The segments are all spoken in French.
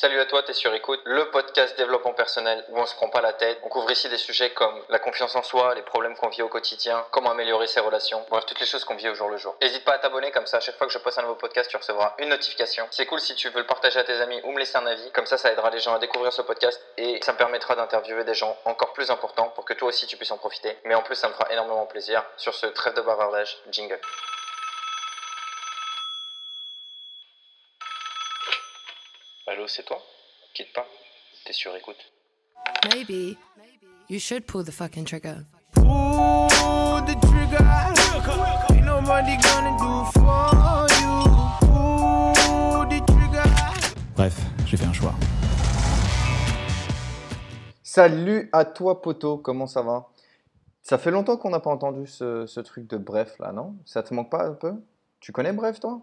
Salut à toi, t'es sur Écoute, le podcast développement personnel où on se prend pas la tête. On couvre ici des sujets comme la confiance en soi, les problèmes qu'on vit au quotidien, comment améliorer ses relations, bref, toutes les choses qu'on vit au jour le jour. N'hésite pas à t'abonner, comme ça, à chaque fois que je poste un nouveau podcast, tu recevras une notification. C'est cool si tu veux le partager à tes amis ou me laisser un avis, comme ça, ça aidera les gens à découvrir ce podcast et ça me permettra d'interviewer des gens encore plus importants pour que toi aussi tu puisses en profiter. Mais en plus, ça me fera énormément plaisir. Sur ce trêve de bavardage, jingle. Allô, c'est toi Quitte pas, t'es sur écoute. Maybe you should pull the fucking trigger. Pull the trigger. Ain't nobody gonna do for you. Pull the trigger. Bref, j'ai fait un choix. Salut à toi, poteau, comment ça va? Ça fait longtemps qu'on n'a pas entendu ce, ce truc de Bref là, non? Ça te manque pas un peu? Tu connais Bref, toi?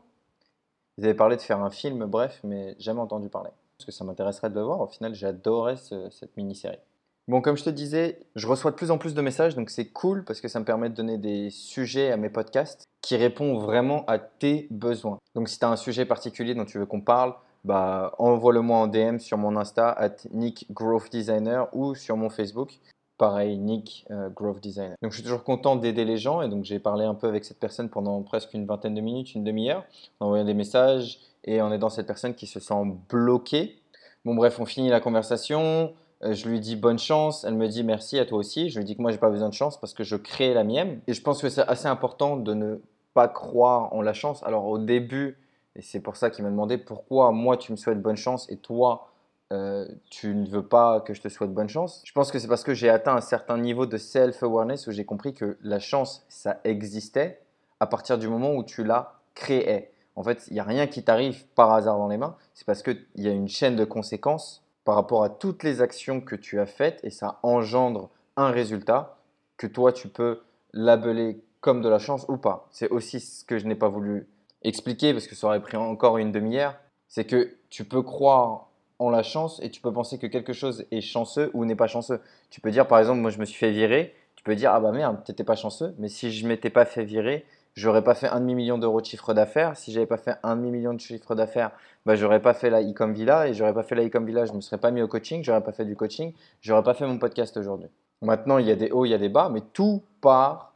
Ils avaient parlé de faire un film Bref, mais jamais entendu parler. Parce que ça m'intéresserait de le voir. Au final, j'adorais ce- cette mini-série. Bon, comme je te disais, je reçois de plus en plus de messages, donc c'est cool parce que ça me permet de donner des sujets à mes podcasts qui répondent vraiment à tes besoins. Donc si tu as un sujet particulier dont tu veux qu'on parle, bah, envoie-le-moi en DM sur mon Insta, at Nick Growth Designer, ou sur mon Facebook, pareil, Nick euh, Growth Designer. Donc je suis toujours content d'aider les gens, et donc j'ai parlé un peu avec cette personne pendant presque une vingtaine de minutes, une demi-heure, en envoyant des messages, et en aidant cette personne qui se sent bloquée. Bon bref, on finit la conversation, euh, je lui dis bonne chance, elle me dit merci à toi aussi. Je lui dis que moi j'ai pas besoin de chance parce que je crée la mienne. Et je pense que c'est assez important de ne pas croire en la chance. Alors au début, et c'est pour ça qu'il m'a demandé pourquoi moi tu me souhaites bonne chance et toi euh, tu ne veux pas que je te souhaite bonne chance. Je pense que c'est parce que j'ai atteint un certain niveau de self-awareness où j'ai compris que la chance ça existait à partir du moment où tu la créais. En fait, il n'y a rien qui t'arrive par hasard dans les mains. C'est parce qu'il y a une chaîne de conséquences par rapport à toutes les actions que tu as faites et ça engendre un résultat que toi tu peux labeler comme de la chance ou pas. C'est aussi ce que je n'ai pas voulu expliquer parce que ça aurait pris encore une demi-heure. C'est que tu peux croire en la chance et tu peux penser que quelque chose est chanceux ou n'est pas chanceux. Tu peux dire par exemple, moi je me suis fait virer. Tu peux dire ah bah merde, t'étais pas chanceux, mais si je m'étais pas fait virer, j'aurais pas fait un demi million d'euros de chiffre d'affaires. Si j'avais pas fait un demi million de chiffre d'affaires, bah, j'aurais pas fait la e-com villa et j'aurais pas fait la e-com villa, je me serais pas mis au coaching, j'aurais pas fait du coaching, j'aurais pas fait mon podcast aujourd'hui. Maintenant, il y a des hauts, il y a des bas, mais tout part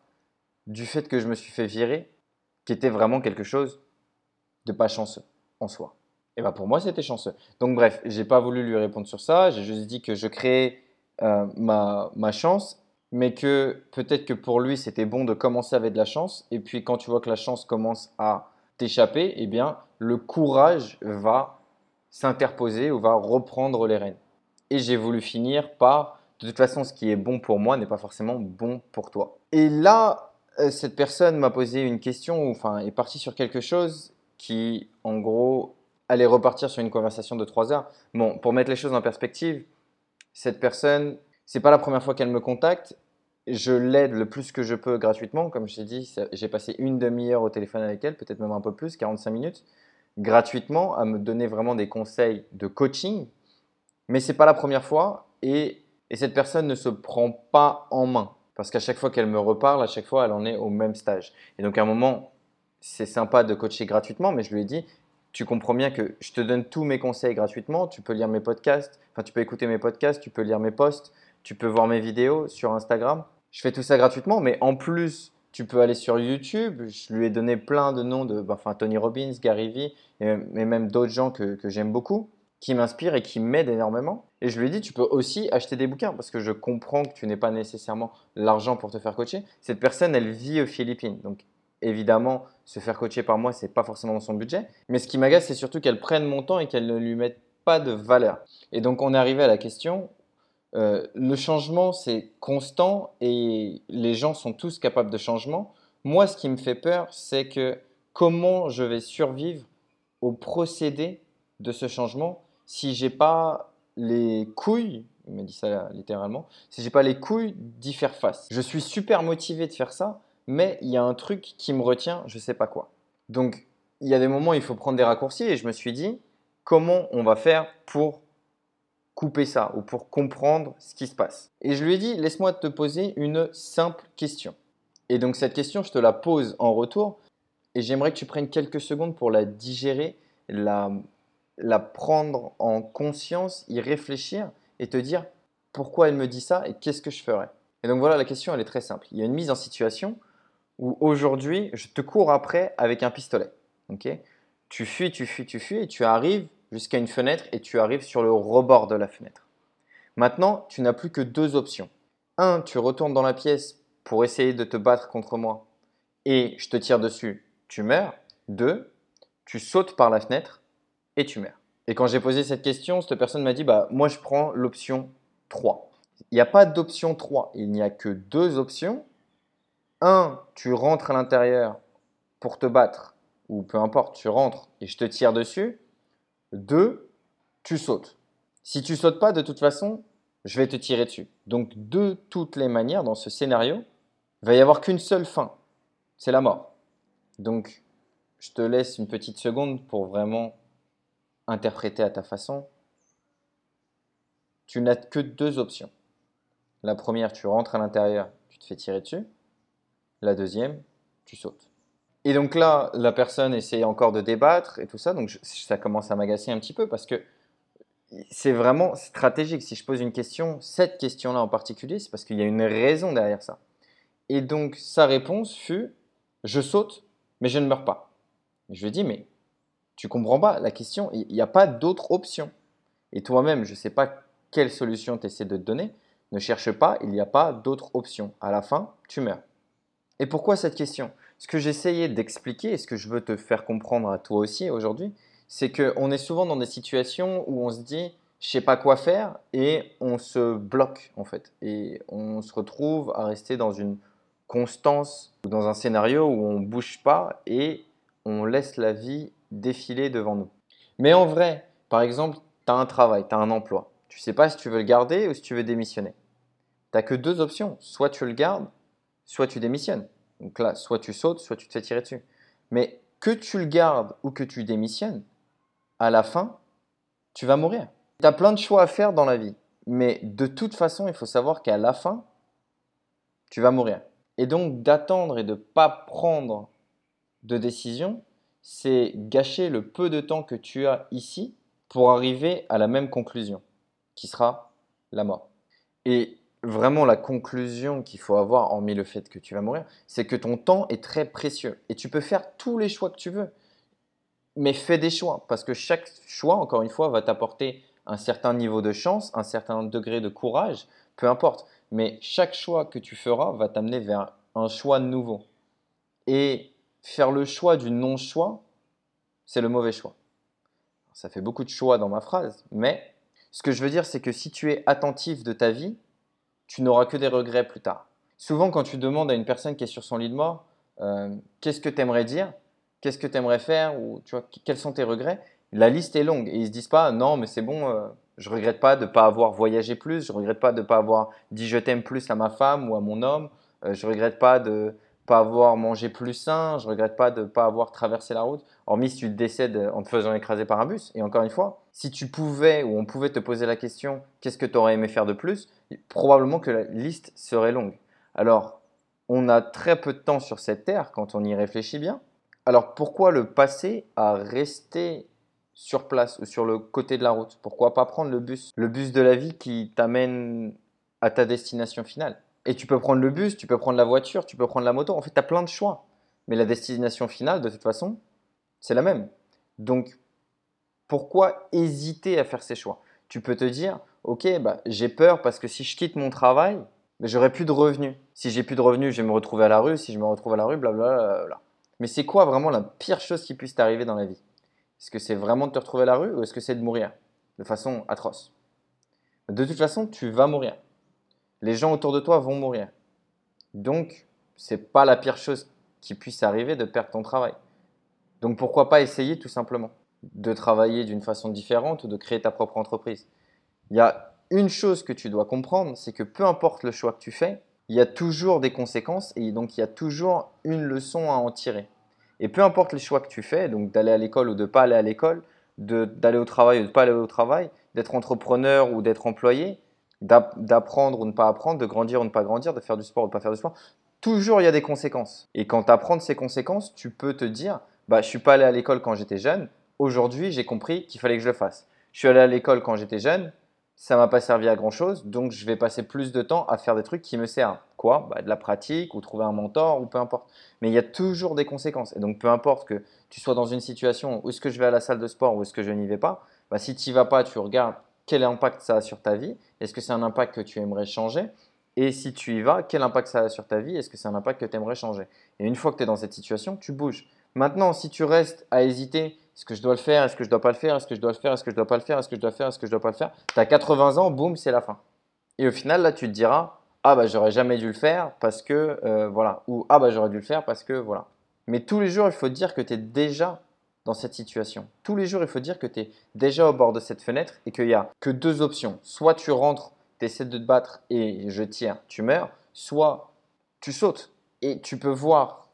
du fait que je me suis fait virer, qui était vraiment quelque chose de pas chanceux en soi. Et bah pour moi, c'était chanceux. Donc bref, j'ai pas voulu lui répondre sur ça, j'ai juste dit que je créais euh, ma, ma chance, mais que peut-être que pour lui, c'était bon de commencer avec de la chance, et puis quand tu vois que la chance commence à t'échapper, eh bien, le courage va s'interposer ou va reprendre les rênes. Et j'ai voulu finir par, de toute façon, ce qui est bon pour moi n'est pas forcément bon pour toi. Et là, euh, cette personne m'a posé une question, enfin, est partie sur quelque chose qui, en gros, allait repartir sur une conversation de trois heures. Bon, pour mettre les choses en perspective, cette personne, c'est pas la première fois qu'elle me contacte. Je l'aide le plus que je peux gratuitement. Comme je t'ai dit, j'ai passé une demi-heure au téléphone avec elle, peut-être même un peu plus, 45 minutes, gratuitement, à me donner vraiment des conseils de coaching. Mais c'est pas la première fois et, et cette personne ne se prend pas en main. Parce qu'à chaque fois qu'elle me reparle, à chaque fois, elle en est au même stage. Et donc à un moment, c'est sympa de coacher gratuitement, mais je lui ai dit, tu comprends bien que je te donne tous mes conseils gratuitement, tu peux lire mes podcasts, enfin tu peux écouter mes podcasts, tu peux lire mes posts, tu peux voir mes vidéos sur Instagram. Je fais tout ça gratuitement, mais en plus, tu peux aller sur YouTube. Je lui ai donné plein de noms de bah, enfin, Tony Robbins, Gary Vee, et, et même d'autres gens que, que j'aime beaucoup, qui m'inspirent et qui m'aident énormément. Et je lui ai dit, tu peux aussi acheter des bouquins, parce que je comprends que tu n'aies pas nécessairement l'argent pour te faire coacher. Cette personne, elle vit aux Philippines, donc évidemment, se faire coacher par moi, c'est pas forcément dans son budget. Mais ce qui m'agace, c'est surtout qu'elle prenne mon temps et qu'elle ne lui mette pas de valeur. Et donc, on est arrivé à la question euh, le changement, c'est constant et les gens sont tous capables de changement. Moi, ce qui me fait peur, c'est que comment je vais survivre au procédé de ce changement si j'ai pas les couilles, il m'a dit ça littéralement, si j'ai pas les couilles d'y faire face. Je suis super motivé de faire ça, mais il y a un truc qui me retient, je sais pas quoi. Donc, il y a des moments où il faut prendre des raccourcis et je me suis dit, comment on va faire pour couper ça ou pour comprendre ce qui se passe? Et je lui ai dit, laisse-moi te poser une simple question. Et donc cette question, je te la pose en retour et j'aimerais que tu prennes quelques secondes pour la digérer, la la prendre en conscience, y réfléchir et te dire pourquoi elle me dit ça et qu'est-ce que je ferais? Et donc voilà, la question, elle est très simple. Il y a une mise en situation où aujourd'hui, je te cours après avec un pistolet. ok? Tu fuis, tu fuis, tu fuis et tu arrives jusqu'à une fenêtre et tu arrives sur le rebord de la fenêtre. Maintenant, tu n'as plus que deux options. Un, tu retournes dans la pièce pour essayer de te battre contre moi et je te tire dessus, tu meurs. Deux, tu sautes par la fenêtre et tu meurs. Et quand j'ai posé cette question, cette personne m'a dit bah moi je prends l'option 3. Il n'y a pas d'option 3, il n'y a que deux options. Un, tu rentres à l'intérieur pour te battre ou peu importe, tu rentres et je te tire dessus. Deux, tu sautes. Si tu sautes pas de toute façon, je vais te tirer dessus. Donc de toutes les manières dans ce scénario, il va y avoir qu'une seule fin, c'est la mort. Donc je te laisse une petite seconde pour vraiment interpréter à ta façon. Tu n'as que deux options. La première, tu rentres à l'intérieur, tu te fais tirer dessus. La deuxième, tu sautes. Et donc là, la personne essaie encore de débattre et tout ça, donc ça commence à m'agacer un petit peu parce que c'est vraiment stratégique. Si je pose une question, cette question-là en particulier, c'est parce qu'il y a une raison derrière ça. Et donc sa réponse fut je saute, mais je ne meurs pas. Je lui ai dit mais tu comprends pas la question, il n'y a pas d'autre option. Et toi-même, je ne sais pas quelle solution tu essaies de te donner, ne cherche pas, il n'y a pas d'autre option. À la fin, tu meurs. Et pourquoi cette question? Ce que j'essayais d'expliquer et ce que je veux te faire comprendre à toi aussi aujourd'hui, c'est qu'on est souvent dans des situations où on se dit je sais pas quoi faire et on se bloque en fait. Et on se retrouve à rester dans une constance ou dans un scénario où on bouge pas et on laisse la vie défiler devant nous. Mais en vrai, par exemple, tu as un travail, tu as un emploi. Tu sais pas si tu veux le garder ou si tu veux démissionner. Tu que deux options. Soit tu le gardes, soit tu démissionnes. Donc là, soit tu sautes, soit tu te fais tirer dessus. Mais que tu le gardes ou que tu démissionnes, à la fin, tu vas mourir. Tu as plein de choix à faire dans la vie. Mais de toute façon, il faut savoir qu'à la fin, tu vas mourir. Et donc d'attendre et de ne pas prendre de décision, c'est gâcher le peu de temps que tu as ici pour arriver à la même conclusion, qui sera la mort. Et vraiment la conclusion qu'il faut avoir, hormis le fait que tu vas mourir, c'est que ton temps est très précieux. Et tu peux faire tous les choix que tu veux. Mais fais des choix, parce que chaque choix, encore une fois, va t'apporter un certain niveau de chance, un certain degré de courage, peu importe. Mais chaque choix que tu feras va t'amener vers un choix nouveau. Et faire le choix du non-choix, c'est le mauvais choix. Ça fait beaucoup de choix dans ma phrase, mais ce que je veux dire, c'est que si tu es attentif de ta vie, tu n'auras que des regrets plus tard. Souvent, quand tu demandes à une personne qui est sur son lit de mort, euh, qu'est-ce que tu aimerais dire, qu'est-ce que tu aimerais faire, ou tu vois, quels sont tes regrets, la liste est longue et ils se disent pas non, mais c'est bon, euh, je regrette pas de ne pas avoir voyagé plus, je regrette pas de ne pas avoir dit je t'aime plus à ma femme ou à mon homme, euh, je regrette pas de pas avoir mangé plus sain, je regrette pas de pas avoir traversé la route, hormis si tu décèdes en te faisant écraser par un bus. Et encore une fois, si tu pouvais ou on pouvait te poser la question qu'est-ce que tu aurais aimé faire de plus, probablement que la liste serait longue. Alors, on a très peu de temps sur cette terre quand on y réfléchit bien. Alors pourquoi le passer à rester sur place ou sur le côté de la route? Pourquoi pas prendre le bus? Le bus de la vie qui t'amène à ta destination finale. Et tu peux prendre le bus, tu peux prendre la voiture, tu peux prendre la moto. En fait, tu as plein de choix. Mais la destination finale, de toute façon, c'est la même. Donc, pourquoi hésiter à faire ces choix? Tu peux te dire, ok, bah, j'ai peur parce que si je quitte mon travail, bah, j'aurai plus de revenus. Si j'ai plus de revenus, je vais me retrouver à la rue. Si je me retrouve à la rue, blablabla. Mais c'est quoi vraiment la pire chose qui puisse t'arriver dans la vie? Est-ce que c'est vraiment de te retrouver à la rue ou est-ce que c'est de mourir? De façon atroce De toute façon, tu vas mourir. Les gens autour de toi vont mourir. Donc, c'est pas la pire chose qui puisse arriver de perdre ton travail. Donc, pourquoi pas essayer tout simplement de travailler d'une façon différente ou de créer ta propre entreprise? Il y a une chose que tu dois comprendre, c'est que peu importe le choix que tu fais, il y a toujours des conséquences et donc il y a toujours une leçon à en tirer. Et peu importe les choix que tu fais, donc d'aller à l'école ou de ne pas aller à l'école, d'aller au travail ou de ne pas aller au travail, d'être entrepreneur ou d'être employé, d'apprendre ou ne pas apprendre, de grandir ou ne pas grandir, de faire du sport ou de ne pas faire du sport, toujours il y a des conséquences. Et quand tu apprends ces conséquences, tu peux te dire, bah, je suis pas allé à l'école quand j'étais jeune, aujourd'hui, j'ai compris qu'il fallait que je le fasse. Je suis allé à l'école quand j'étais jeune, ça m'a pas servi à grand chose, donc je vais passer plus de temps à faire des trucs qui me servent. Quoi? Bah, De la pratique ou trouver un mentor ou peu importe. Mais il y a toujours des conséquences. Et donc peu importe que tu sois dans une situation où est-ce que je vais à la salle de sport ou est-ce que je n'y vais pas, bah, si tu n'y vas pas, tu regardes quel impact ça a sur ta vie. Est-ce que c'est un impact que tu aimerais changer? Et si tu y vas, quel impact ça a sur ta vie? Est-ce que c'est un impact que tu aimerais changer? Et une fois que tu es dans cette situation, tu bouges. Maintenant, si tu restes à hésiter, est-ce que je dois le faire? Est-ce que je dois pas le faire? Est-ce que je dois le faire? Est-ce que je dois pas le faire? Est-ce que je dois faire? Est-ce que je dois pas le faire? Tu as 80 ans, boum, c'est la fin. Et au final, là, tu te diras ah bah j'aurais jamais dû le faire parce que euh, voilà ou ah bah j'aurais dû le faire parce que voilà. Mais tous les jours, il faut dire que tu es déjà dans cette situation. Tous les jours, il faut dire que tu es déjà au bord de cette fenêtre et qu'il n'y a que deux options. Soit tu rentres, tu essaies de te battre et je tire, tu meurs. Soit tu sautes et tu peux voir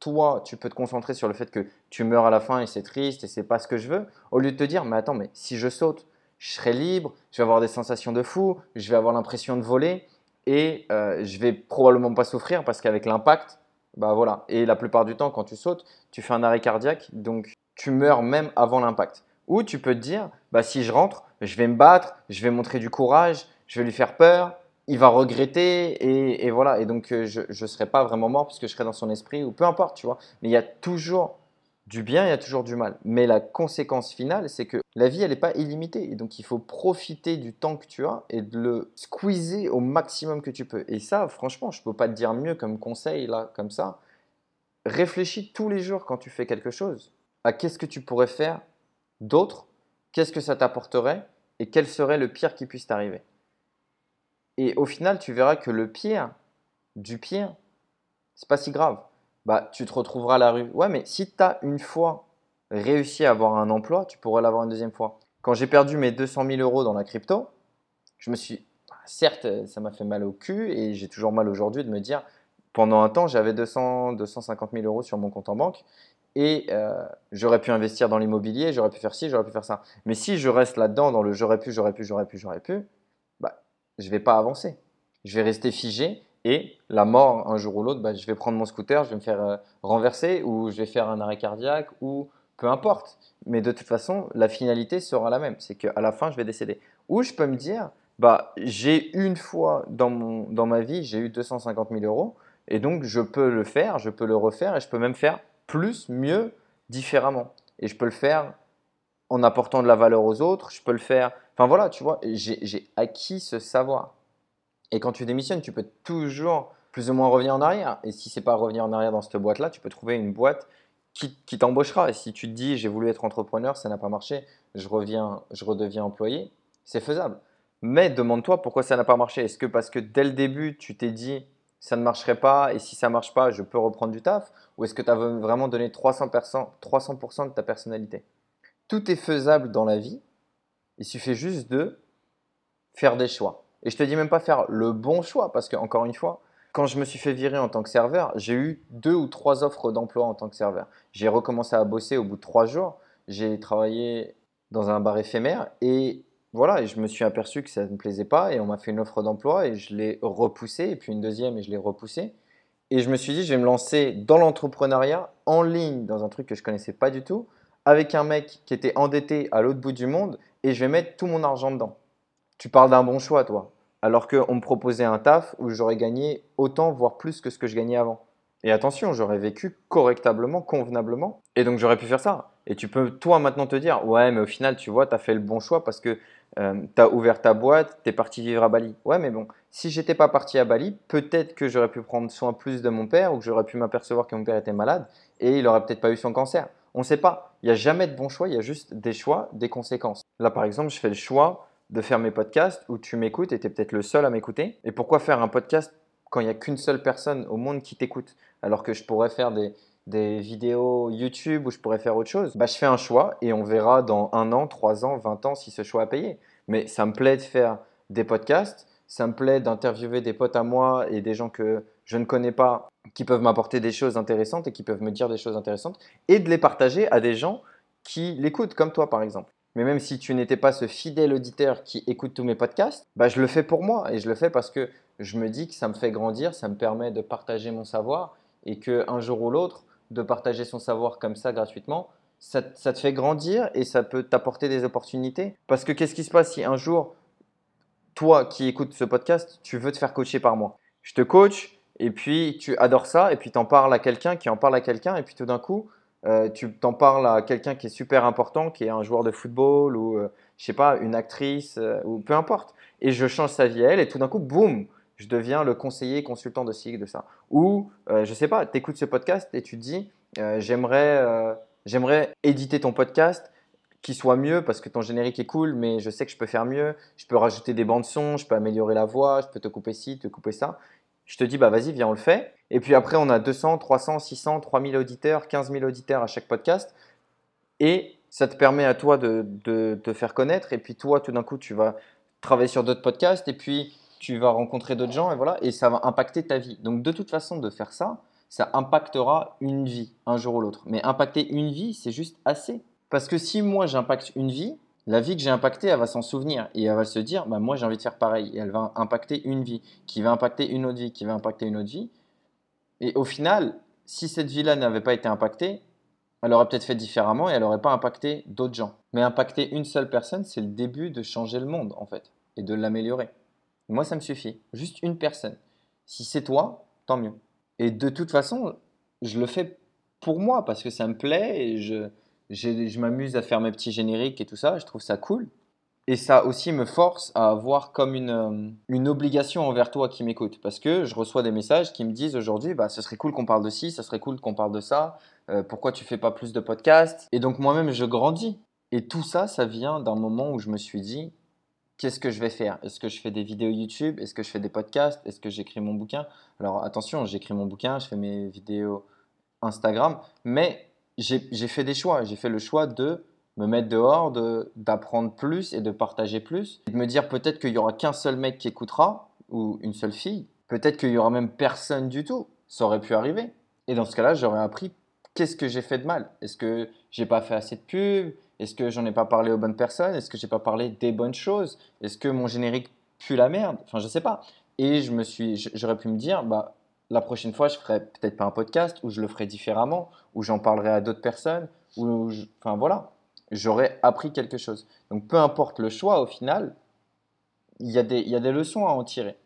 toi, tu peux te concentrer sur le fait que tu meurs à la fin et c'est triste et c'est pas ce que je veux, au lieu de te dire, mais attends, mais si je saute, je serai libre, je vais avoir des sensations de fou, je vais avoir l'impression de voler et euh, je vais probablement pas souffrir parce qu'avec l'impact, bah voilà. Et la plupart du temps, quand tu sautes, tu fais un arrêt cardiaque, donc tu meurs même avant l'impact. Ou tu peux te dire, bah si je rentre, je vais me battre, je vais montrer du courage, je vais lui faire peur, il va regretter et, voilà. Et donc, euh, je ne serai pas vraiment mort puisque je serai dans son esprit ou peu importe, tu vois. Mais il y a toujours du bien, il y a toujours du mal. Mais la conséquence finale, c'est que la vie, elle n'est pas illimitée. Et donc, il faut profiter du temps que tu as et de le squeezer au maximum que tu peux. Et ça, franchement, je ne peux pas te dire mieux comme conseil, là, comme ça. Réfléchis tous les jours quand tu fais quelque chose à qu'est-ce que tu pourrais faire d'autre, qu'est-ce que ça t'apporterait et quel serait le pire qui puisse t'arriver. Et au final, tu verras que le pire du pire, c'est pas si grave. Bah, tu te retrouveras à la rue. Ouais, mais si tu as une fois réussi à avoir un emploi, tu pourrais l'avoir une deuxième fois. Quand j'ai perdu mes 200 000 euros dans la crypto, je me suis. Certes, ça m'a fait mal au cul et j'ai toujours mal aujourd'hui de me dire pendant un temps, j'avais 200, 250 000 euros sur mon compte en banque et euh, j'aurais pu investir dans l'immobilier, j'aurais pu faire ci, j'aurais pu faire ça. Mais si je reste là-dedans, dans le j'aurais pu, j'aurais pu, j'aurais pu, j'aurais pu, je vais pas avancer. Je vais rester figé et la mort, un jour ou l'autre, bah, je vais prendre mon scooter, je vais me faire euh, renverser ou je vais faire un arrêt cardiaque ou peu importe. Mais de toute façon, la finalité sera la même. C'est qu'à la fin, je vais décéder. Ou je peux me dire, bah, j'ai une fois dans, mon, dans ma vie, j'ai eu 250 000 euros et donc je peux le faire, je peux le refaire et je peux même faire plus, mieux, différemment. Et je peux le faire en apportant de la valeur aux autres, je peux le faire Enfin voilà, tu vois, j'ai acquis ce savoir. Et quand tu démissionnes, tu peux toujours plus ou moins revenir en arrière. Et si c'est pas revenir en arrière dans cette boîte-là, tu peux trouver une boîte qui, t'embauchera. Et si tu te dis j'ai voulu être entrepreneur, ça n'a pas marché, je reviens, je redeviens employé, c'est faisable. Mais demande-toi pourquoi ça n'a pas marché. Est-ce que parce que dès le début, tu t'es dit ça ne marcherait pas et si ça marche pas, je peux reprendre du taf? Ou est-ce que tu as vraiment donné 300%, 300 de ta personnalité? Tout est faisable dans la vie il suffit juste de faire des choix. Et je te dis même pas faire le bon choix, parce que encore une fois, quand je me suis fait virer en tant que serveur, j'ai eu deux ou trois offres d'emploi en tant que serveur. J'ai recommencé à bosser au bout de trois jours. J'ai travaillé dans un bar éphémère et voilà, et je me suis aperçu que ça ne me plaisait pas et on m'a fait une offre d'emploi et je l'ai repoussée et puis une deuxième et je l'ai repoussée. Et je me suis dit, je vais me lancer dans l'entrepreneuriat en ligne, dans un truc que je connaissais pas du tout, avec un mec qui était endetté à l'autre bout du monde et je vais mettre tout mon argent dedans. Tu parles d'un bon choix, toi. Alors qu'on me proposait un taf où j'aurais gagné autant, voire plus que ce que je gagnais avant. Et attention, j'aurais vécu correctablement, convenablement. Et donc j'aurais pu faire ça. Et tu peux, toi, maintenant te dire, ouais, mais au final, tu vois, tu as fait le bon choix parce que euh, tu as ouvert ta boîte, tu es parti vivre à Bali. Ouais, mais bon, si j'étais pas parti à Bali, peut-être que j'aurais pu prendre soin plus de mon père ou que j'aurais pu m'apercevoir que mon père était malade et il aurait peut-être pas eu son cancer. On ne sait pas. Il n'y a jamais de bon choix, il y a juste des choix, des conséquences. Là, par exemple, je fais le choix de faire mes podcasts où tu m'écoutes et tu es peut-être le seul à m'écouter. Et pourquoi faire un podcast quand il n'y a qu'une seule personne au monde qui t'écoute alors que je pourrais faire des, vidéos YouTube ou je pourrais faire autre chose? Bah, Je fais un choix et on verra dans un an, trois ans, vingt ans si ce choix a payé. Mais ça me plaît de faire des podcasts, ça me plaît d'interviewer des potes à moi et des gens que je ne connais pas qui peuvent m'apporter des choses intéressantes et qui peuvent me dire des choses intéressantes et de les partager à des gens qui l'écoutent, comme toi par exemple. Mais même si tu n'étais pas ce fidèle auditeur qui écoute tous mes podcasts, bah, je le fais pour moi et je le fais parce que je me dis que ça me fait grandir, ça me permet de partager mon savoir et qu'un jour ou l'autre, de partager son savoir comme ça gratuitement, ça, ça te fait grandir et ça peut t'apporter des opportunités. Parce que qu'est-ce qui se passe si un jour, toi qui écoutes ce podcast, tu veux te faire coacher par moi? Je te coach et puis tu adores ça et puis tu en parles à quelqu'un qui en parle à quelqu'un et puis tout d'un coup, euh, tu t'en parles à quelqu'un qui est super important, qui est un joueur de football ou, euh, je sais pas, une actrice euh, ou peu importe. Et je change sa vie à elle et tout d'un coup, boum, je deviens le conseiller consultant de ci, de ça. Ou, je sais pas, tu écoutes ce podcast et tu te dis, j'aimerais, j'aimerais éditer ton podcast qui soit mieux parce que ton générique est cool, mais je sais que je peux faire mieux. Je peux rajouter des bandes son, je peux améliorer la voix, je peux te couper ci, te couper ça. Je te dis, bah vas-y, viens, on le fait. Et puis après, on a 200, 300, 600, 3000 auditeurs, 15 000 auditeurs à chaque podcast. Et ça te permet à toi de, de te faire connaître. Et puis toi, tout d'un coup, tu vas travailler sur d'autres podcasts. Et puis tu vas rencontrer d'autres gens. Et voilà. Et ça va impacter ta vie. Donc de toute façon, de faire ça, ça impactera une vie un jour ou l'autre. Mais impacter une vie, c'est juste assez. Parce que si moi, j'impacte une vie, la vie que j'ai impactée, elle va s'en souvenir et elle va se dire, bah, moi j'ai envie de faire pareil. Et elle va impacter une vie, qui va impacter une autre vie, qui va impacter une autre vie. Et au final, si cette vie-là n'avait pas été impactée, elle aurait peut-être fait différemment et elle n'aurait pas impacté d'autres gens. Mais impacter une seule personne, c'est le début de changer le monde en fait et de l'améliorer. Moi, ça me suffit. Juste une personne. Si c'est toi, tant mieux. Et de toute façon, je le fais pour moi parce que ça me plaît et je, je m'amuse à faire mes petits génériques et tout ça, je trouve ça cool. Et ça aussi me force à avoir comme une, euh, une obligation envers toi qui m'écoute. Parce que je reçois des messages qui me disent aujourd'hui, bah, ce serait cool qu'on parle de ci, ce serait cool qu'on parle de ça, euh, pourquoi tu fais pas plus de podcasts? Et donc moi-même, je grandis. Et tout ça, ça vient d'un moment où je me suis dit, qu'est-ce que je vais faire? Est-ce que je fais des vidéos YouTube? Est-ce que je fais des podcasts? Est-ce que j'écris mon bouquin? Alors attention, j'écris mon bouquin, je fais mes vidéos Instagram, mais j'ai fait des choix. J'ai fait le choix de me mettre dehors, de- d'apprendre plus et de partager plus. Et de me dire peut-être qu'il y aura qu'un seul mec qui écoutera, ou une seule fille. Peut-être qu'il y aura même personne du tout. Ça aurait pu arriver. Et dans ce cas-là, j'aurais appris qu'est-ce que j'ai fait de mal. Est-ce que j'ai pas fait assez de pub Est-ce que j'en ai pas parlé aux bonnes personnes? Est-ce que j'ai pas parlé des bonnes choses? Est-ce que mon générique pue la merde? Enfin, je sais pas. Et je me suis, j'aurais pu me dire, bah, la prochaine fois, je ferai peut-être pas un podcast, ou je le ferai différemment, ou j'en parlerai à d'autres personnes, ou, enfin voilà, j'aurais appris quelque chose. Donc, peu importe le choix, au final, il y il y a des leçons à en tirer.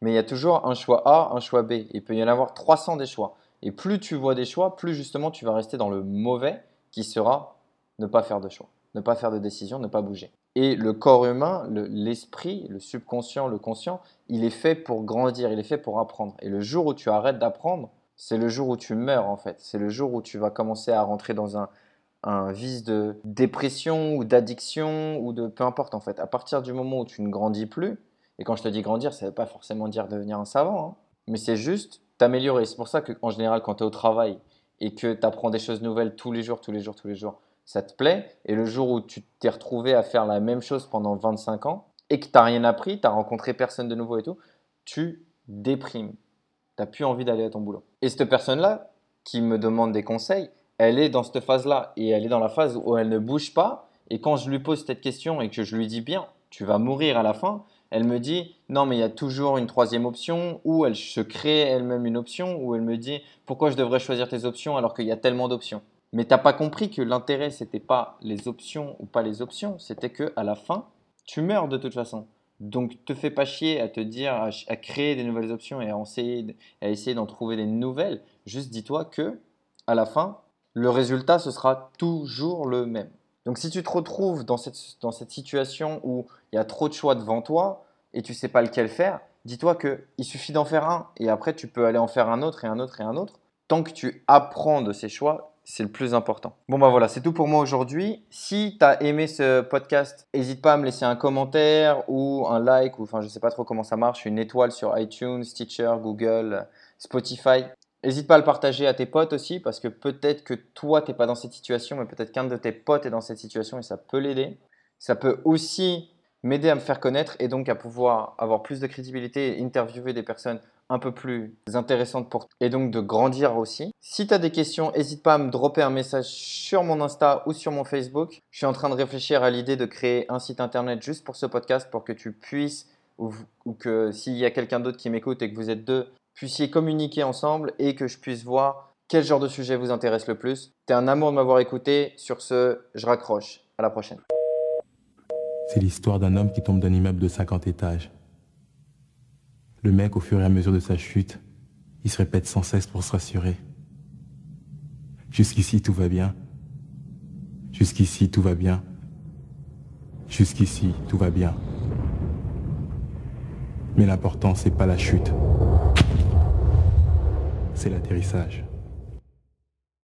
Mais il y a toujours un choix A, un choix B. Il peut y en avoir 300 des choix. Et plus tu vois des choix, plus justement tu vas rester dans le mauvais qui sera ne pas faire de choix, ne pas faire de décision, ne pas bouger. Et le corps humain, le- l'esprit, le, subconscient, le conscient, il est fait pour grandir, il est fait pour apprendre. Et le jour où tu arrêtes d'apprendre, c'est le jour où tu meurs en fait. C'est le jour où tu vas commencer à rentrer dans un, un vice de dépression ou d'addiction ou de peu importe en fait. À partir du moment où tu ne grandis plus, et quand je te dis grandir, ça ne veut pas forcément dire devenir un savant, hein, mais c'est juste t'améliorer. C'est pour ça qu'en général, quand tu es au travail et que tu apprends des choses nouvelles tous les jours, tous les jours, tous les jours, ça te plaît. Et le jour où tu t'es retrouvé à faire la même chose pendant 25 ans et que tu n'as rien appris, tu n'as rencontré personne de nouveau et tout, tu déprimes. Tu n'as plus envie d'aller à ton boulot. Et cette personne-là, qui me demande des conseils, elle est dans cette phase-là. Et elle est dans la phase où elle ne bouge pas. Et quand je lui pose cette question et que je lui dis bien, tu vas mourir à la fin, elle me dit non, mais il y a toujours une troisième option, ou elle se crée elle-même une option, ou elle me dit pourquoi je devrais choisir tes options alors qu'il y a tellement d'options? Mais t'as pas compris que l'intérêt c'était pas les options ou pas les options, c'était que à la fin tu meurs de toute façon. Donc te fais pas chier à te dire à, créer des nouvelles options et à essayer, d'en trouver des nouvelles. Juste dis-toi que à la fin le résultat ce sera toujours le même. Donc si tu te retrouves dans cette, dans cette situation où il y a trop de choix devant toi et tu sais pas lequel faire, dis-toi que il suffit d'en faire un et après tu peux aller en faire un autre et un autre et un autre. Tant que tu apprends de ces choix, c'est le plus important. Bon bah voilà, c'est tout pour moi aujourd'hui. Si tu as aimé ce podcast, n'hésite pas à me laisser un commentaire ou un like ou enfin je sais pas trop comment ça marche, une étoile sur iTunes, Stitcher, Google, Spotify. N'hésite pas à le partager à tes potes aussi parce que peut-être que toi t'es pas dans cette situation mais peut-être qu'un de tes potes est dans cette situation et ça peut l'aider. Ça peut aussi m'aider à me faire connaître et donc à pouvoir avoir plus de crédibilité et interviewer des personnes un peu plus intéressantes pour et donc de grandir aussi. Si tu as des questions, n'hésite pas à me dropper un message sur mon Insta ou sur mon Facebook. Je suis en train de réfléchir à l'idée de créer un site internet juste pour ce podcast pour que tu puisses ou, ou que s'il y a quelqu'un d'autre qui m'écoute et que vous êtes deux, puissiez communiquer ensemble et que je puisse voir Quel genre de sujet vous intéresse le plus T'es un amour de m'avoir écouté. Sur ce, je raccroche. À la prochaine. C'est l'histoire d'un homme qui tombe d'un immeuble de 50 étages. Le mec, au fur et à mesure de sa chute, il se répète sans cesse pour se rassurer. Jusqu'ici, tout va bien. Jusqu'ici, tout va bien. Jusqu'ici, tout va bien. Mais l'important, c'est pas la chute. C'est l'atterrissage.